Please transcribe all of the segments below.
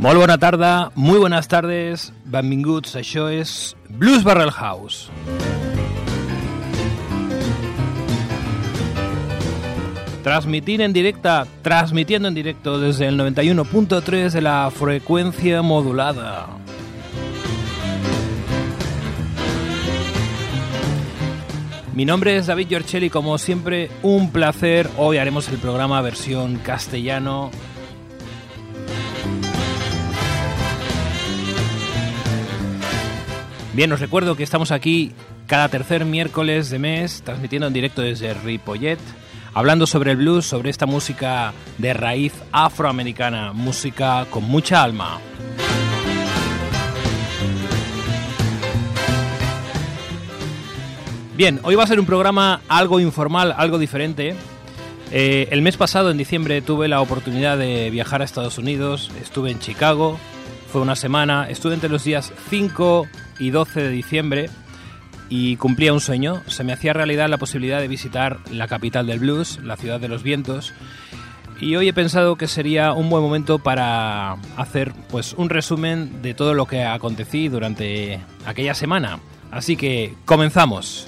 Molt bona tarda, muy buenas tardes, benvinguts, això és Blues Barrel House. Transmitir en directa, transmitiendo en directo desde el 91.3 de la frecuencia modulada. Mi nombre es David Giorcelli, como siempre, un placer. Hoy haremos el programa versión castellano. Bien, os recuerdo que estamos aquí cada tercer miércoles de mes, transmitiendo en directo desde Ripollet, hablando sobre el blues, sobre esta música de raíz afroamericana, música con mucha alma. Bien, hoy va a ser un programa algo informal, algo diferente. Eh, el mes pasado, en diciembre, tuve la oportunidad de viajar a Estados Unidos, estuve en Chicago, fue una semana, estuve entre los días 5 y 12 de diciembre y cumplía un sueño, se me hacía realidad la posibilidad de visitar la capital del blues, la ciudad de los vientos, y hoy he pensado que sería un buen momento para hacer pues un resumen de todo lo que acontecí durante aquella semana. Así que comenzamos.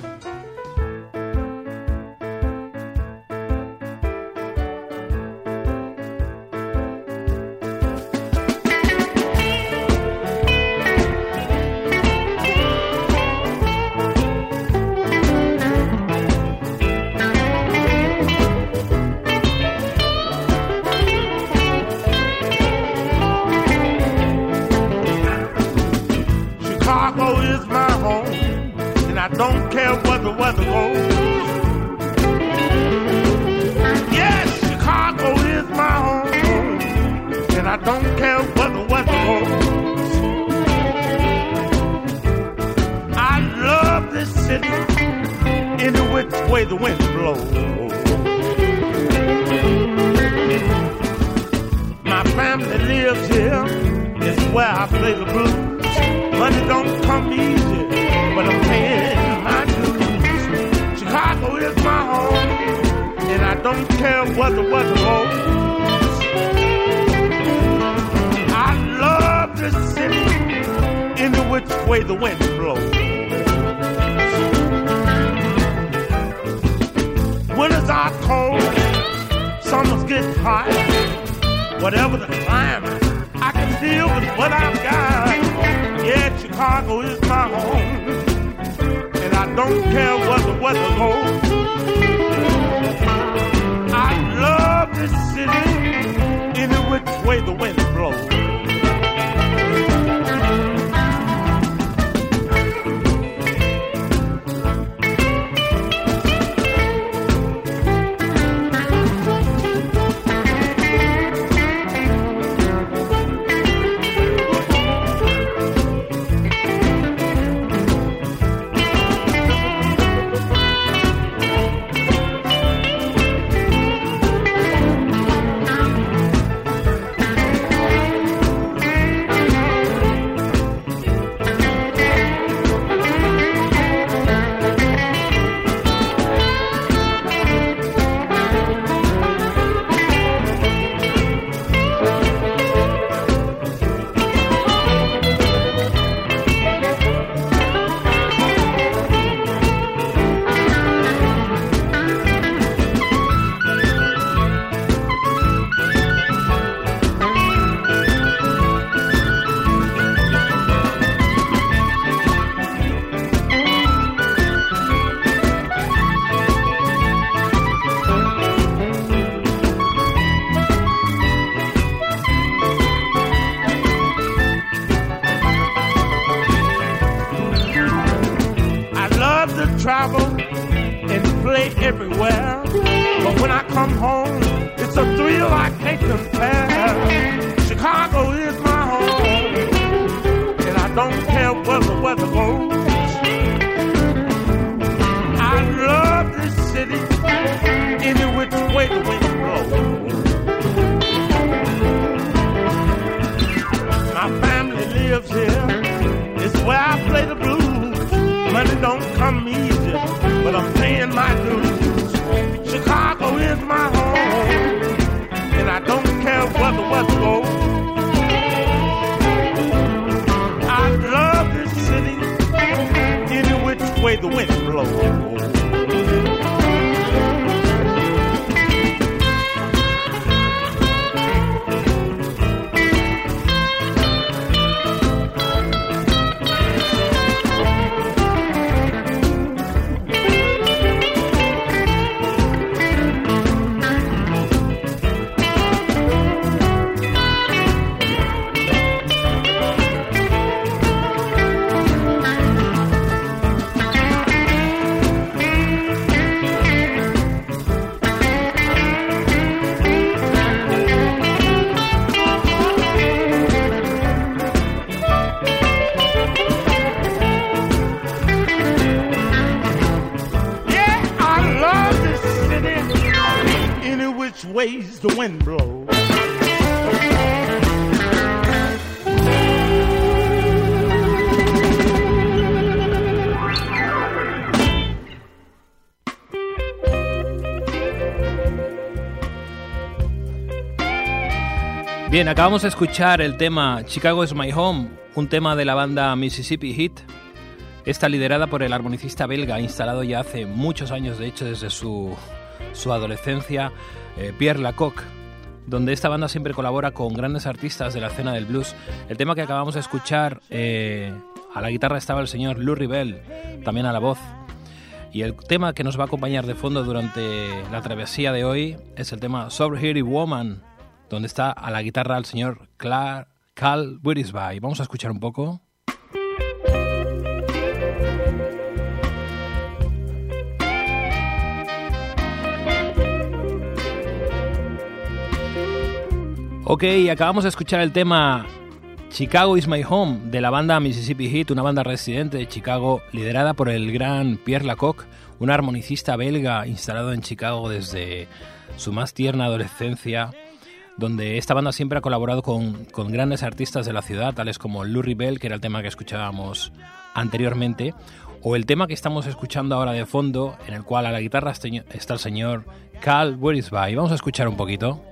wind blows. Bien, acabamos de escuchar el tema Chicago is My Home, un tema de la banda Mississippi Heat. Está liderada por el armonicista belga, instalado ya hace muchos años, de hecho desde su, adolescencia, eh, Pierre Lacocque, donde esta banda siempre colabora con grandes artistas de la escena del blues. El tema que acabamos de escuchar, eh, a la guitarra estaba el señor Lou Ribel, también a la voz. Y el tema que nos va a acompañar de fondo durante la travesía de hoy es el tema Here Woman donde está a la guitarra el señor Carl Wirisby. Vamos a escuchar un poco. Ok, acabamos de escuchar el tema Chicago is My Home de la banda Mississippi Heat, una banda residente de Chicago liderada por el gran Pierre Lacocque, un armonicista belga instalado en Chicago desde su más tierna adolescencia donde esta banda siempre ha colaborado con, grandes artistas de la ciudad, tales como Lou Bell, que era el tema que escuchábamos anteriormente, o el tema que estamos escuchando ahora de fondo, en el cual a la guitarra está el señor Carl Wirisby. Vamos a escuchar un poquito.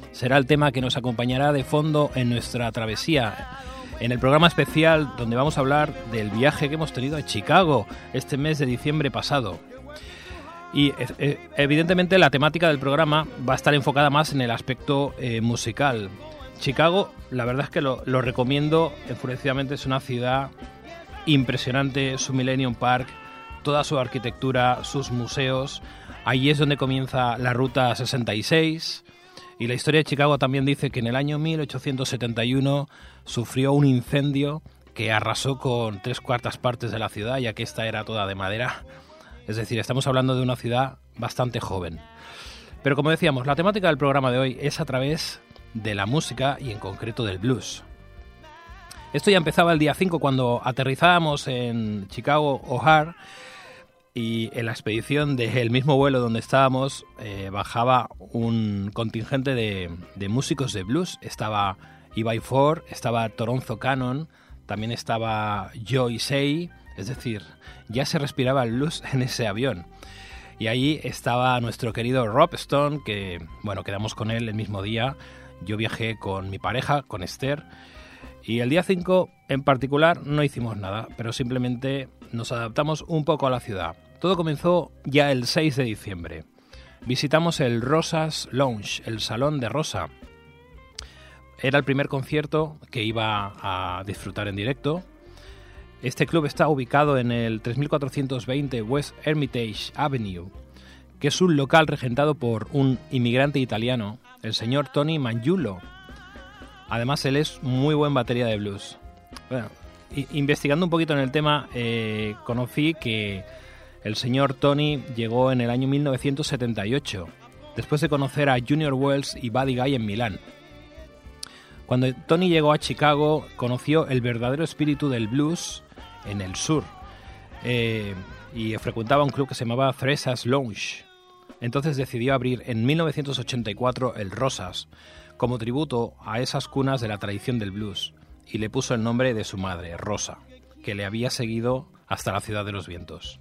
será el tema que nos acompañará de fondo en nuestra travesía. En el programa especial donde vamos a hablar del viaje que hemos tenido a Chicago este mes de diciembre pasado. Y eh, evidentemente la temática del programa va a estar enfocada más en el aspecto eh, musical. Chicago, la verdad es que lo, recomiendo enfurecidamente, es una ciudad impresionante, su Millennium Park, toda su arquitectura, sus museos. Allí es donde comienza la Ruta 66. Y la historia de Chicago también dice que en el año 1871 sufrió un incendio que arrasó con tres cuartas partes de la ciudad, ya que esta era toda de madera. Es decir, estamos hablando de una ciudad bastante joven. Pero como decíamos, la temática del programa de hoy es a través de la música y en concreto del blues. Esto ya empezaba el día 5 cuando aterrizábamos en Chicago O'Hare y en la expedición del mismo vuelo donde estábamos eh, bajaba un contingente de, músicos de blues. Estaba Ibai Ford, estaba Toronzo Cannon, también estaba Joy Say, es decir, ya se respiraba el blues en ese avión. Y ahí estaba nuestro querido Rob Stone, que, bueno, quedamos con él el mismo día. Yo viajé con mi pareja, con Esther. Y el día 5 en particular no hicimos nada, pero simplemente nos adaptamos un poco a la ciudad. Todo comenzó ya el 6 de diciembre. Visitamos el Rosas Lounge, el Salón de Rosa. Era el primer concierto que iba a disfrutar en directo este club está ubicado en el 3420 West Hermitage Avenue, que es un local regentado por un inmigrante italiano, el señor Tony Mangiulo. Además, él es muy buen batería de blues. Bueno, investigando un poquito en el tema, eh, conocí que el señor Tony llegó en el año 1978, después de conocer a Junior Wells y Buddy Guy en Milán. Cuando Tony llegó a Chicago, conoció el verdadero espíritu del blues en el sur. eh, y frecuentaba un club que se llamaba Thresa's Lounge. Entonces decidió abrir en 1984 el Rosas, como tributo a esas cunas de la tradición del blues, y le puso el nombre de su madre, Rosa, que le había seguido hasta la ciudad de los vientos.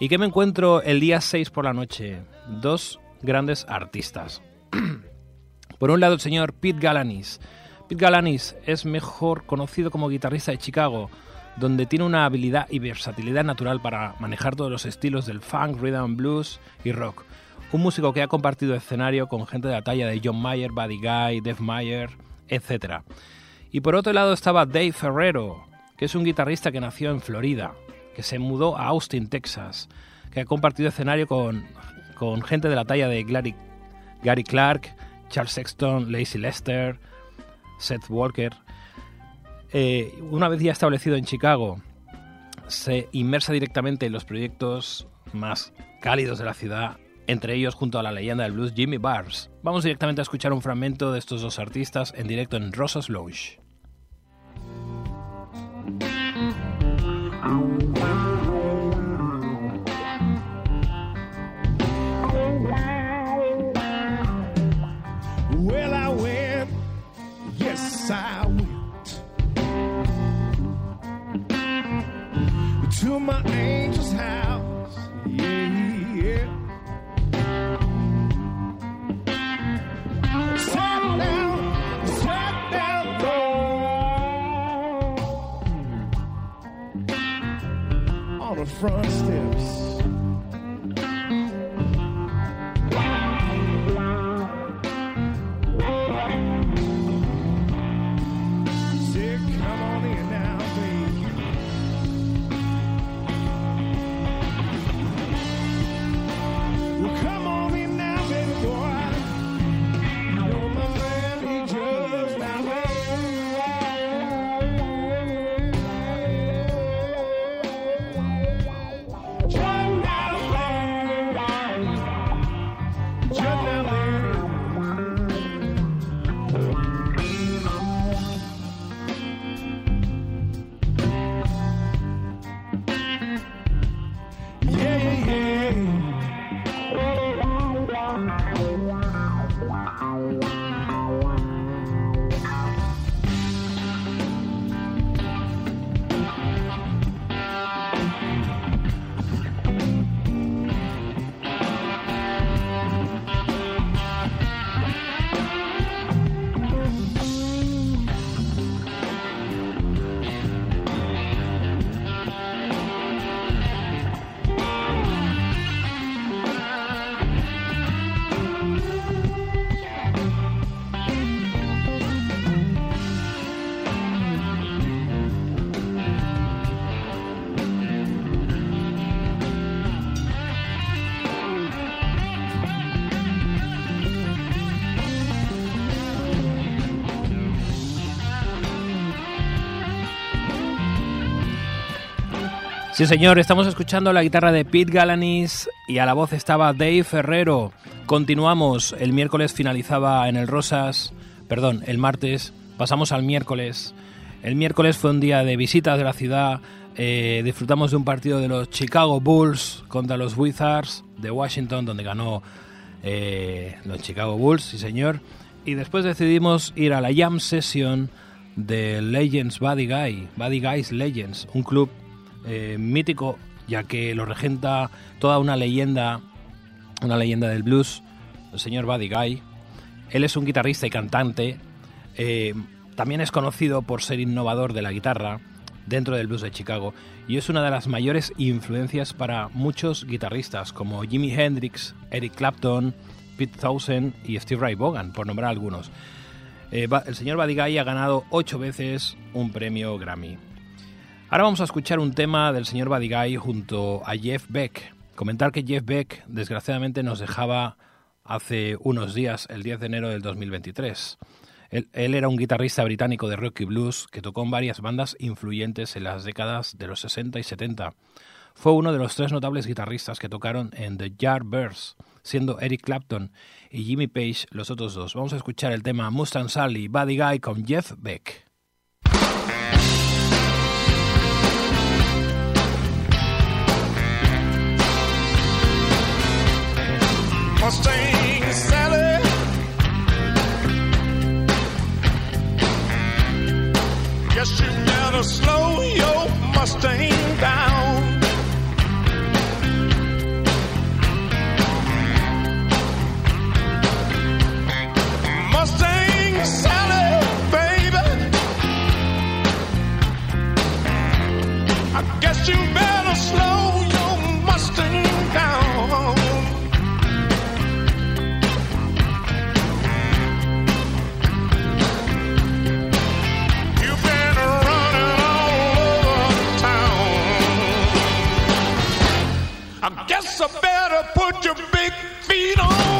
¿Y qué me encuentro el día 6 por la noche? Dos grandes artistas. por un lado el señor Pete Galanis. Pete Galanis es mejor conocido como guitarrista de Chicago, donde tiene una habilidad y versatilidad natural para manejar todos los estilos del funk, rhythm blues y rock. Un músico que ha compartido escenario con gente de la talla de John Mayer, Buddy Guy, Dave Mayer, etc. Y por otro lado estaba Dave Ferrero, que es un guitarrista que nació en Florida, que se mudó a Austin, Texas, que ha compartido escenario con, con gente de la talla de Gary, Gary Clark, Charles Sexton, Lacey Lester, Seth Walker. Eh, una vez ya establecido en Chicago, se inmersa directamente en los proyectos más cálidos de la ciudad, entre ellos junto a la leyenda del blues Jimmy Bars. Vamos directamente a escuchar un fragmento de estos dos artistas en directo en Rosas Lounge. My angel's house. Yeah, yeah. Sat down, sat down, Lord, on the front steps. Sí, señor, estamos escuchando la guitarra de Pete Galanis y a la voz estaba Dave Ferrero. Continuamos, el miércoles finalizaba en el Rosas, perdón, el martes, pasamos al miércoles. El miércoles fue un día de visitas de la ciudad, eh, disfrutamos de un partido de los Chicago Bulls contra los Wizards de Washington, donde ganó eh, los Chicago Bulls, sí señor. Y después decidimos ir a la Jam Session de Legends Buddy Guy, Buddy Guys Legends, un club eh, mítico, ya que lo regenta toda una leyenda, una leyenda del blues, el señor Buddy Guy. Él es un guitarrista y cantante. Eh, también es conocido por ser innovador de la guitarra dentro del blues de Chicago y es una de las mayores influencias para muchos guitarristas como Jimi Hendrix, Eric Clapton, Pete Townsend y Steve Ray Vaughan, por nombrar algunos. Eh, el señor Buddy Guy ha ganado ocho veces un premio Grammy. Ahora vamos a escuchar un tema del señor Badigay junto a Jeff Beck. Comentar que Jeff Beck desgraciadamente nos dejaba hace unos días, el 10 de enero del 2023. Él, él, era un guitarrista británico de rock y blues que tocó en varias bandas influyentes en las décadas de los 60 y 70. Fue uno de los tres notables guitarristas que tocaron en The Yardbirds, siendo Eric Clapton y Jimmy Page los otros dos. Vamos a escuchar el tema Mustang Sally, Buddy Guy con Jeff Beck. Mustang Sally. Guess you slow your Mustang down. Mustang Sally, baby. I guess you better slow your Mustang so better put your big feet on.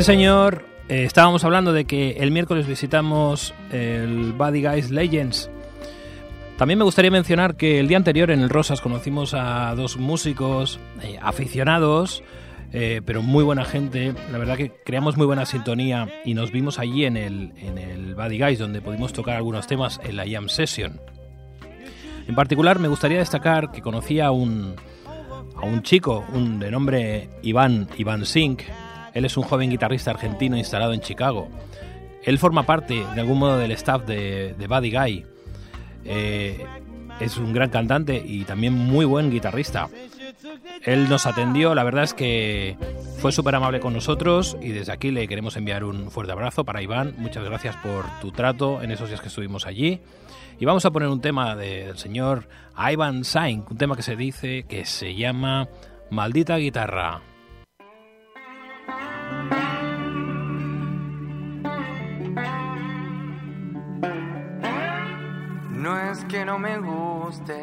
Sí, señor. Eh, estábamos hablando de que el miércoles visitamos el Buddy Guys Legends. También me gustaría mencionar que el día anterior en el Rosas conocimos a dos músicos eh, aficionados eh, pero muy buena gente. La verdad que creamos muy buena sintonía y nos vimos allí en el, en el Buddy Guys, donde pudimos tocar algunos temas en la Jam Session. En particular, me gustaría destacar que conocí a un, a un chico un, de nombre Iván, Iván Sink. Él es un joven guitarrista argentino instalado en Chicago. Él forma parte, de algún modo, del staff de, Buddy Guy. Eh, es un gran cantante y también muy buen guitarrista. Él nos atendió, la verdad es que fue súper amable con nosotros y desde aquí le queremos enviar un fuerte abrazo para Iván. Muchas gracias por tu trato en esos días que estuvimos allí. Y vamos a poner un tema del señor Ivan Sain, un tema que se dice que se llama Maldita Guitarra. No es que no me guste,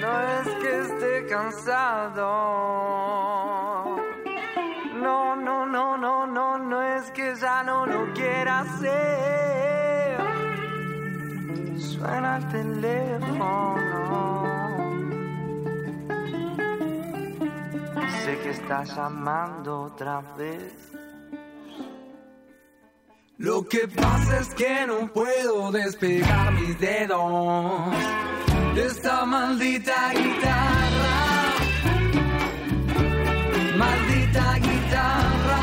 no es que esté cansado. No, no, no, no, no, no es que ya no lo quiera hacer. Suena el teléfono. Sé que estás llamando otra vez. Lo que pasa es que no puedo despegar mis dedos de esta maldita guitarra. Maldita guitarra.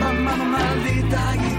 Mamá, maldita guitarra.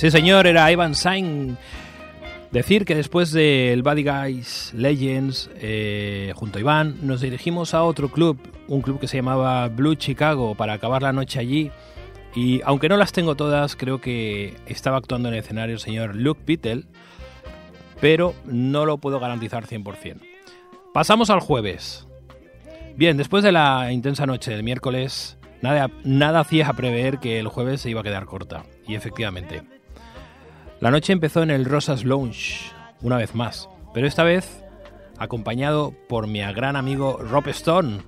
Sí, señor, era Ivan Sain. Decir que después del Buddy Guys Legends, eh, junto a Iván, nos dirigimos a otro club, un club que se llamaba Blue Chicago, para acabar la noche allí. Y aunque no las tengo todas, creo que estaba actuando en el escenario el señor Luke Pittel, pero no lo puedo garantizar 100%. Pasamos al jueves. Bien, después de la intensa noche del miércoles, Nada, nada hacía prever que el jueves se iba a quedar corta, y efectivamente. La noche empezó en el Rosas Lounge, una vez más, pero esta vez acompañado por mi gran amigo Rob Stone,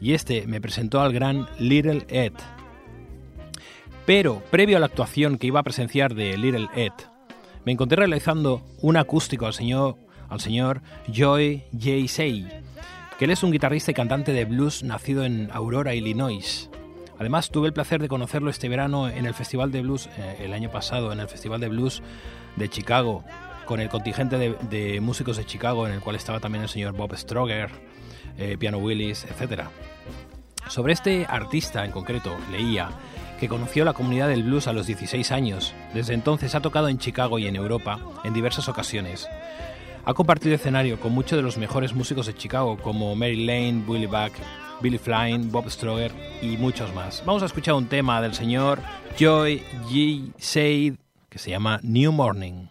y este me presentó al gran Little Ed. Pero, previo a la actuación que iba a presenciar de Little Ed, me encontré realizando un acústico al señor, al señor Joy J. Say, que él es un guitarrista y cantante de blues nacido en Aurora, Illinois. Además, tuve el placer de conocerlo este verano en el Festival de Blues, eh, el año pasado, en el Festival de Blues de Chicago, con el contingente de, músicos de Chicago, en el cual estaba también el señor Bob Stroger, eh, Piano Willis, etc. Sobre este artista en concreto, leía que conoció la comunidad del blues a los 16 años. Desde entonces ha tocado en Chicago y en Europa en diversas ocasiones. Ha compartido escenario con muchos de los mejores músicos de Chicago, como Mary Lane, Willie Buck, Billy Flynn, Bob Stroger y muchos más. Vamos a escuchar un tema del señor Joy G. Said que se llama New Morning.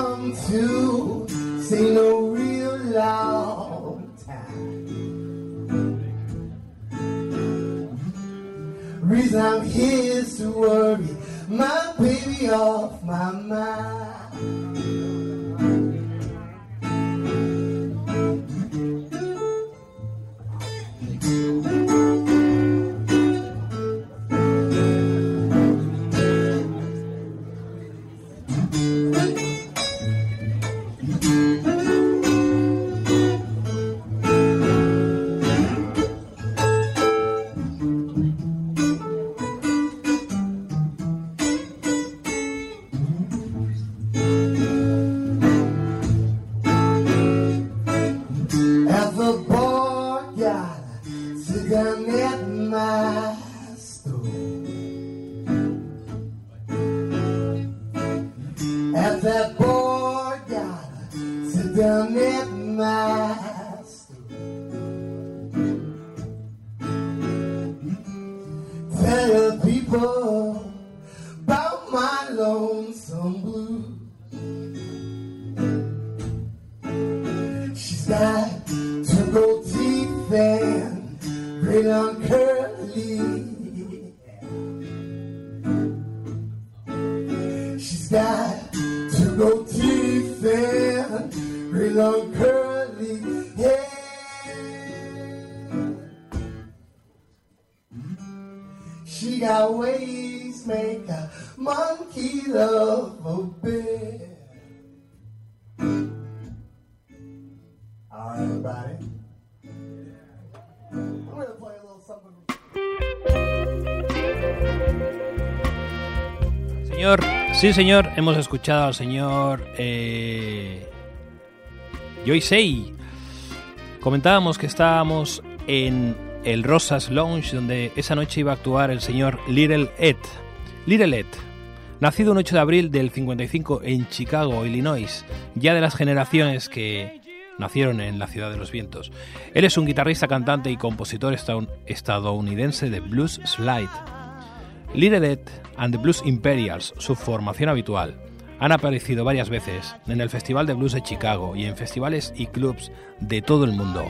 Come to see no real long time. Reason I'm here is to worry my baby off my mind. She got ways make a monkey love a bear. All right, everybody. I'm gonna play a little something. Señor, sí señor, hemos escuchado al señor eh, Joy. Comentábamos que estábamos en el Rosas Lounge, donde esa noche iba a actuar el señor Little Ed. Little Ed, nacido un 8 de abril del 55 en Chicago, Illinois, ya de las generaciones que nacieron en la ciudad de los vientos. Él es un guitarrista, cantante y compositor estadoun- estadounidense de blues slide. Little Ed and the Blues Imperials, su formación habitual. Han aparecido varias veces en el Festival de Blues de Chicago y en festivales y clubs de todo el mundo.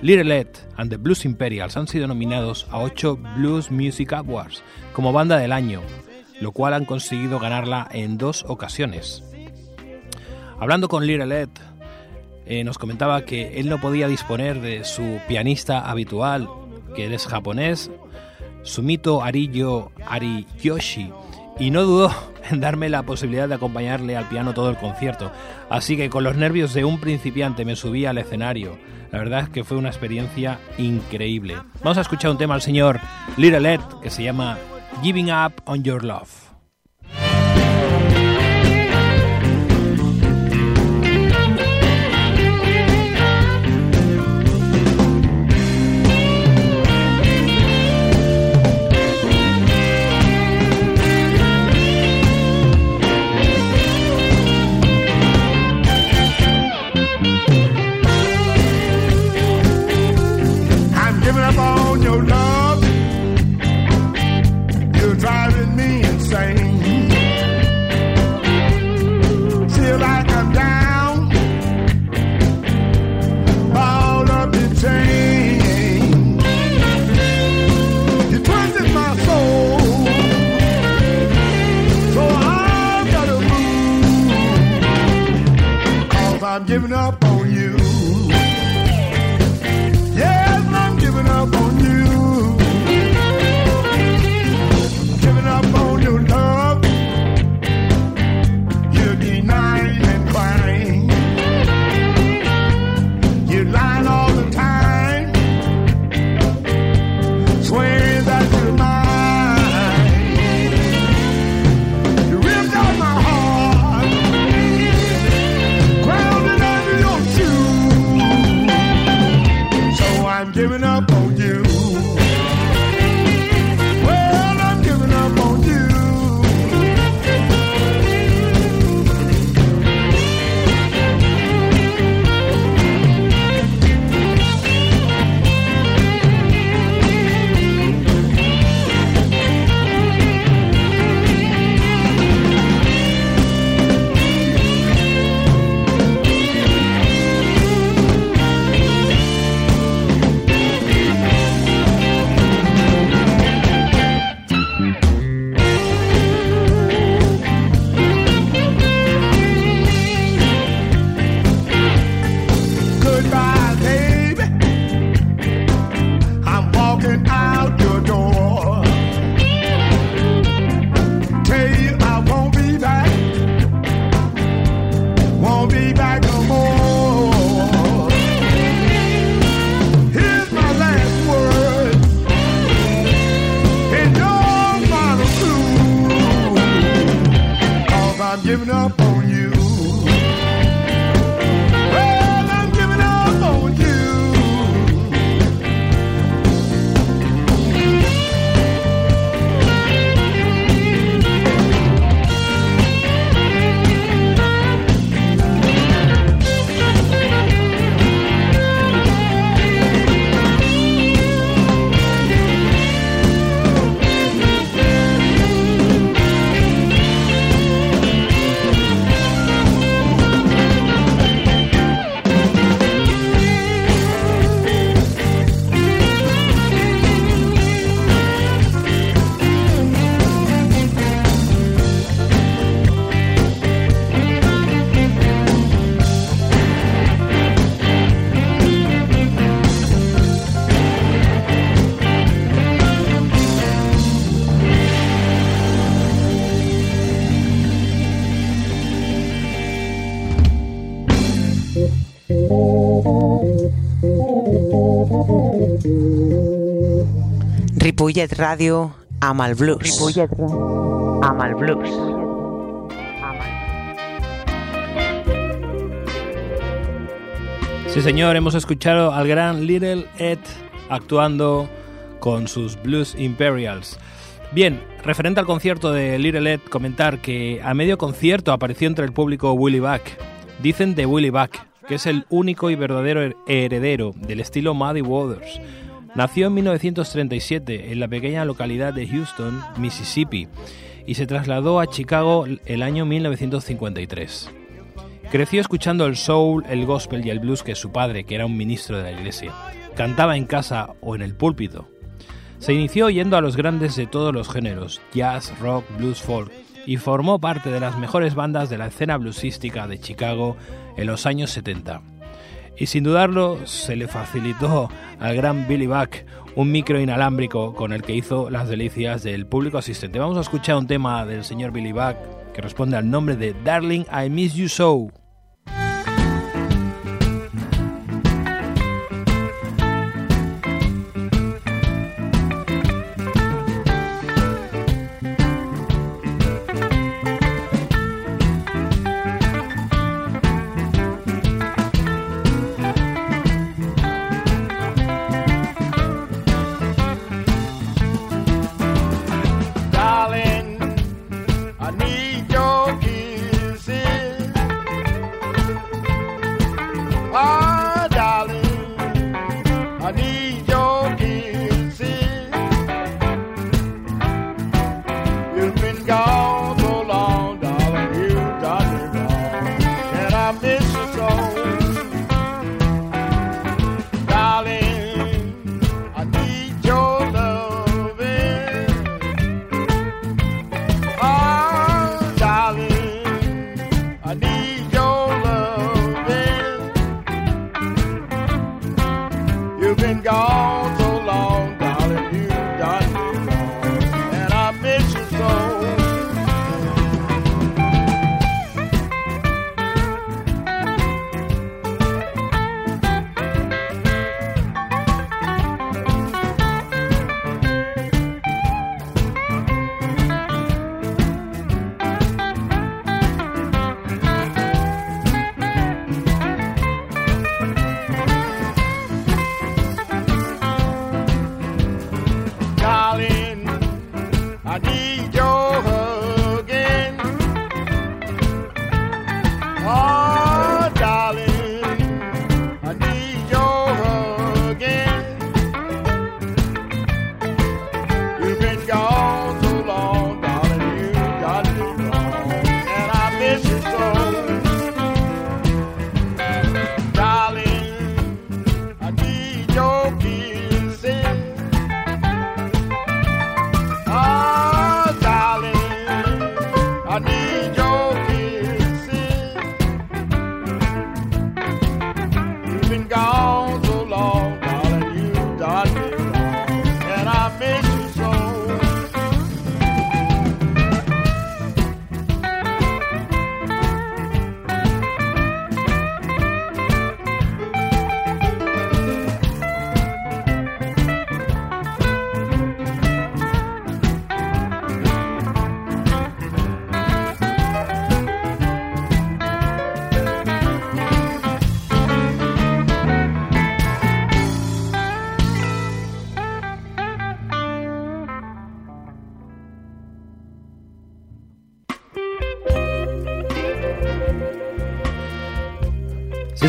Little Ed and the Blues Imperials han sido nominados a 8 Blues Music Awards como banda del año, lo cual han conseguido ganarla en dos ocasiones. Hablando con Little Ed, eh, nos comentaba que él no podía disponer de su pianista habitual, que él es japonés, Sumito Ariyo Ariyoshi, y no dudó en darme la posibilidad de acompañarle al piano todo el concierto. Así que con los nervios de un principiante me subí al escenario. La verdad es que fue una experiencia increíble. Vamos a escuchar un tema al señor Little Ed que se llama Giving Up on Your Love. Ripollet Ràdio amb el blues. Ripollet amb el blues. Sí, señor, hemos escuchado al gran Little Ed actuando con sus Blues Imperials. Bien, referente al concierto de Little Ed, comentar que a medio concierto apareció entre el público Willie Buck. Dicen de Willie Buck, que es el único y verdadero her- heredero del estilo Muddy Waters. Nació en 1937 en la pequeña localidad de Houston, Mississippi, y se trasladó a Chicago el año 1953. Creció escuchando el soul, el gospel y el blues que su padre, que era un ministro de la iglesia, cantaba en casa o en el púlpito. Se inició oyendo a los grandes de todos los géneros, jazz, rock, blues, folk, y formó parte de las mejores bandas de la escena bluesística de Chicago en los años 70. Y sin dudarlo, se le facilitó al gran Billy Buck un micro inalámbrico con el que hizo las delicias del público asistente. Vamos a escuchar un tema del señor Billy Buck que responde al nombre de Darling, I Miss You So.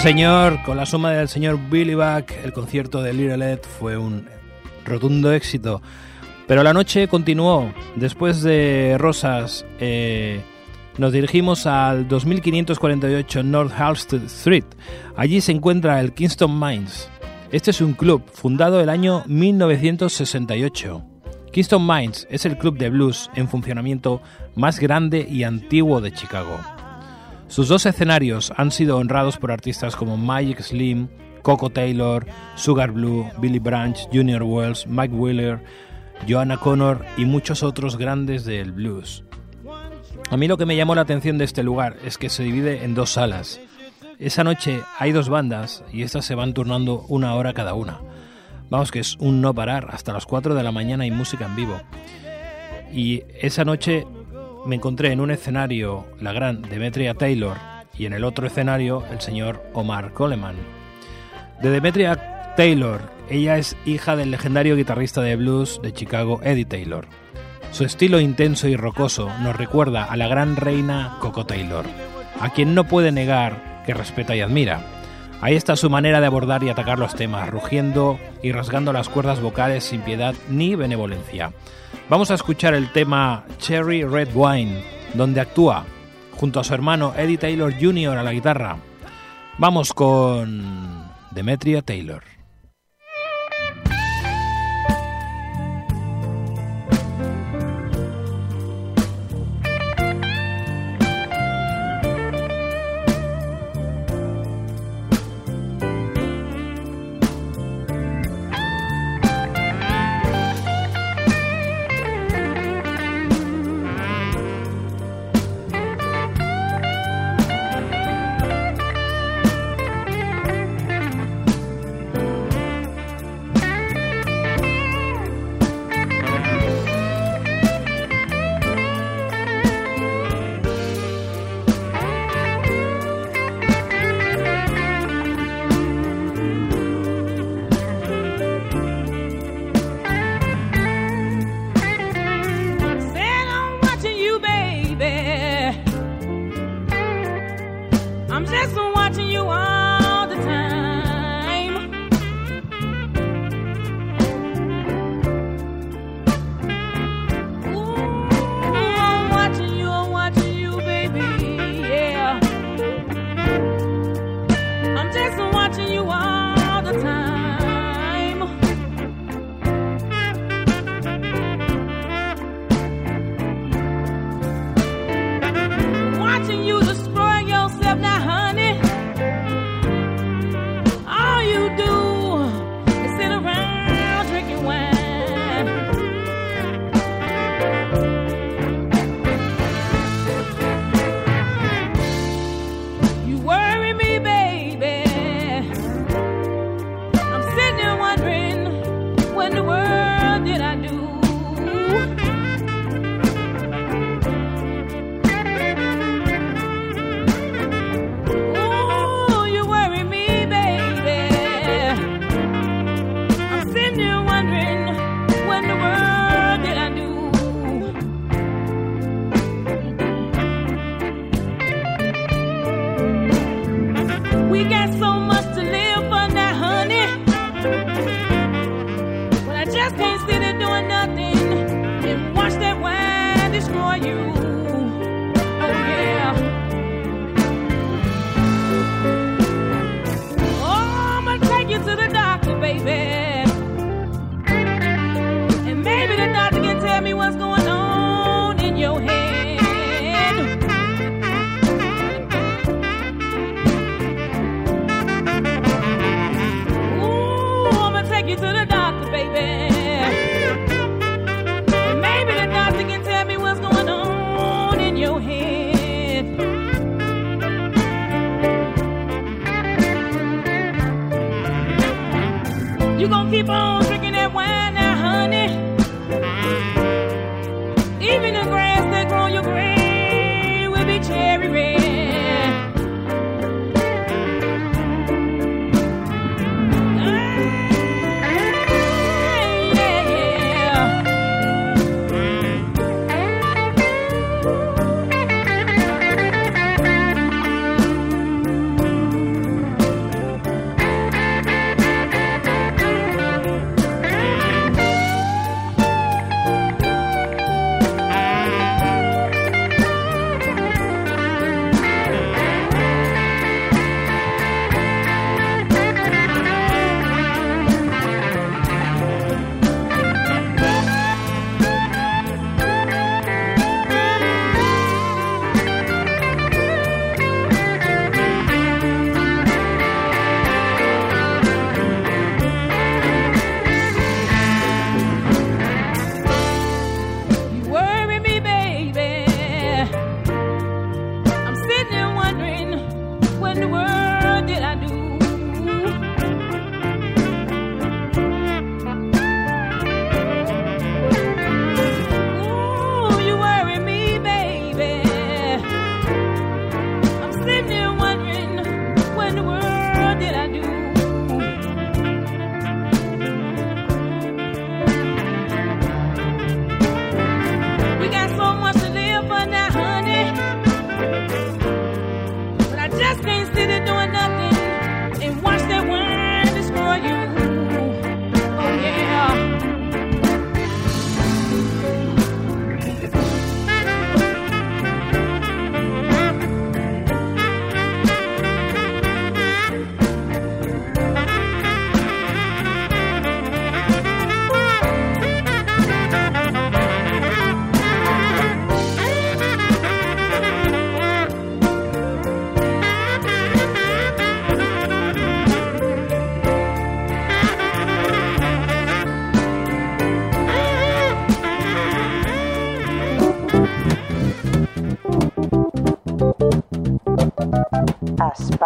Señor, con la suma del señor Billy Buck, el concierto de Little Ed fue un rotundo éxito. Pero la noche continuó. Después de Rosas, eh, nos dirigimos al 2548 North Halsted Street. Allí se encuentra el Kingston Mines. Este es un club fundado el año 1968. Kingston Mines es el club de blues en funcionamiento más grande y antiguo de Chicago. Sus dos escenarios han sido honrados por artistas como Magic Slim, Coco Taylor, Sugar Blue, Billy Branch, Junior Wells, Mike Wheeler, Joanna Connor y muchos otros grandes del blues. A mí lo que me llamó la atención de este lugar es que se divide en dos salas. Esa noche hay dos bandas y estas se van turnando una hora cada una. Vamos que es un no parar, hasta las 4 de la mañana hay música en vivo. Y esa noche me encontré en un escenario la gran Demetria Taylor y en el otro escenario el señor Omar Coleman. De Demetria Taylor, ella es hija del legendario guitarrista de blues de Chicago Eddie Taylor. Su estilo intenso y rocoso nos recuerda a la gran reina Coco Taylor, a quien no puede negar que respeta y admira. Ahí está su manera de abordar y atacar los temas, rugiendo y rasgando las cuerdas vocales sin piedad ni benevolencia. Vamos a escuchar el tema Cherry Red Wine, donde actúa junto a su hermano Eddie Taylor Jr. a la guitarra. Vamos con Demetria Taylor. tell me what's going on in your head. Ooh, I'ma take you to the doctor, baby. Maybe the doctor can tell me what's going on in your head. You gonna keep on.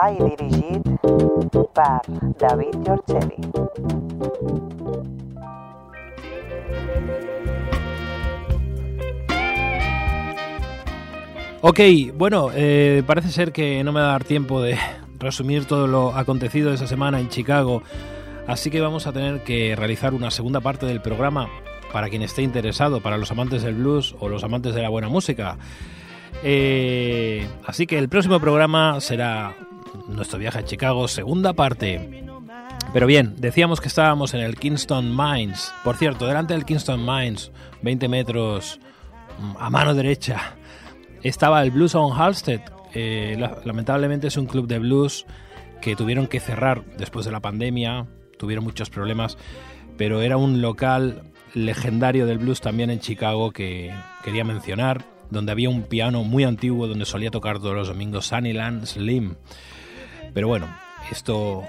Escrita i dirigit David Giorgeli. Ok, bueno, eh, parece ser que no me va a dar tiempo de resumir todo lo acontecido esa semana en Chicago, así que vamos a tener que realizar una segunda parte del programa para quien esté interesado, para los amantes del blues o los amantes de la buena música. Eh, así que el próximo programa será nuestro viaje a Chicago, segunda parte. Pero bien, decíamos que estábamos en el Kingston Mines. Por cierto, delante del Kingston Mines, 20 metros mm, a mano derecha, estaba el Blues on Halstead. Eh, la- lamentablemente es un club de blues que tuvieron que cerrar después de la pandemia, tuvieron muchos problemas, pero era un local legendario del blues también en Chicago que quería mencionar, donde había un piano muy antiguo donde solía tocar todos los domingos Sunnyland Slim. Pero bueno, esto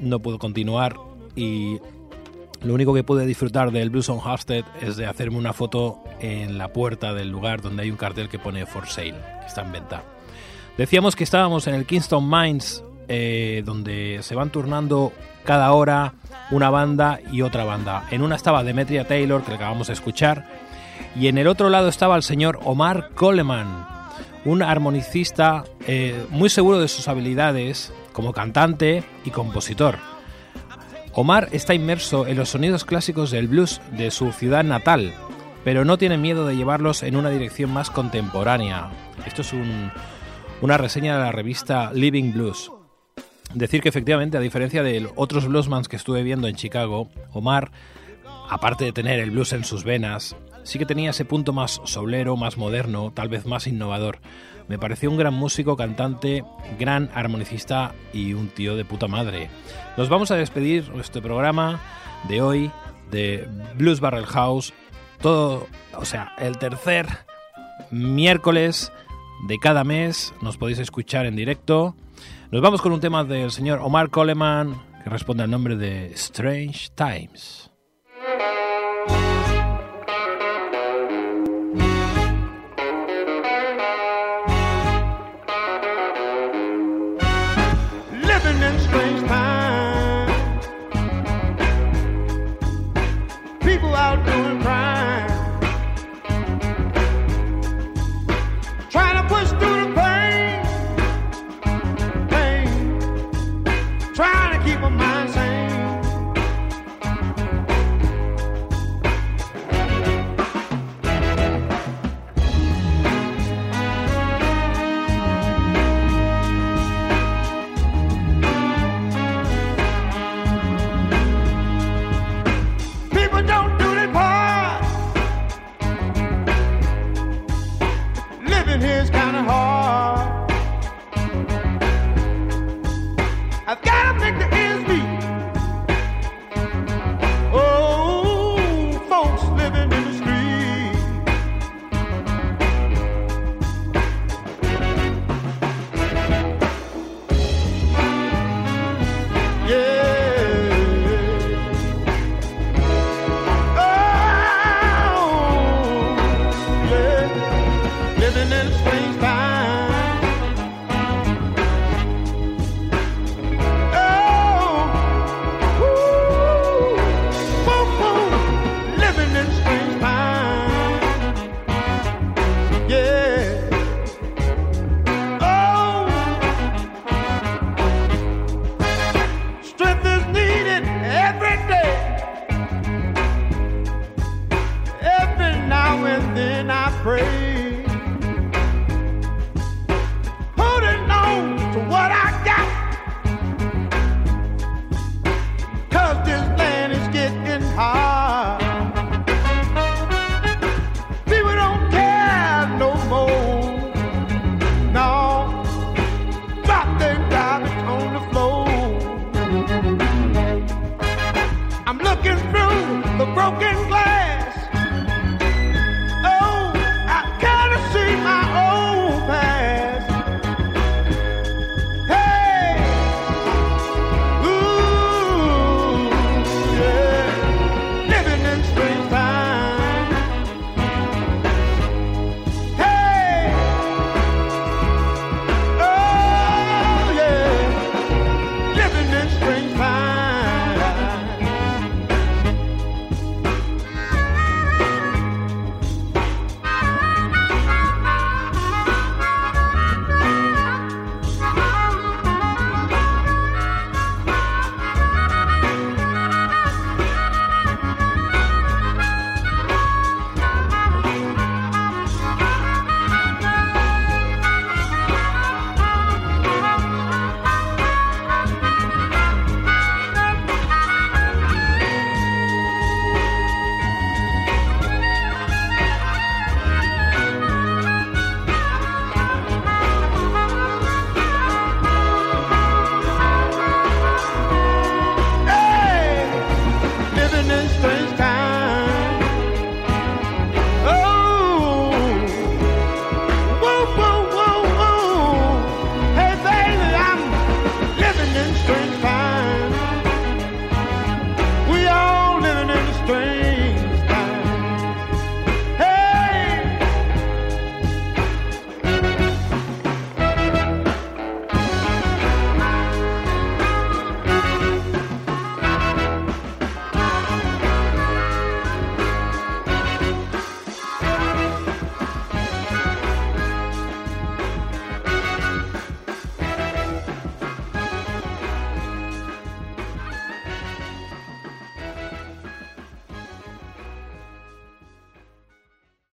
no pudo continuar y lo único que pude disfrutar del Blues on Halstead es de hacerme una foto en la puerta del lugar donde hay un cartel que pone for sale, que está en venta. Decíamos que estábamos en el Kingston Mines, eh, donde se van turnando cada hora una banda y otra banda. En una estaba Demetria Taylor, que acabamos de escuchar, y en el otro lado estaba el señor Omar Coleman, un armonicista eh, muy seguro de sus habilidades como cantante y compositor. Omar está inmerso en los sonidos clásicos del blues de su ciudad natal, pero no tiene miedo de llevarlos en una dirección más contemporánea. Esto es un- una reseña de la revista Living Blues. Decir que efectivamente, a diferencia de otros bluesmans que estuve viendo en Chicago, Omar, aparte de tener el blues en sus venas, sí que tenía ese punto más soulero, más moderno, tal vez más innovador. Me pareció un gran músico, cantante, gran armonicista y un tío de puta madre. Nos vamos a despedir este programa de hoy de Blues Barrel House. Todo, o sea, el tercer miércoles de cada mes nos podéis escuchar en directo. Nos vamos con un tema del señor Omar Coleman que responde al nombre de Strange Times.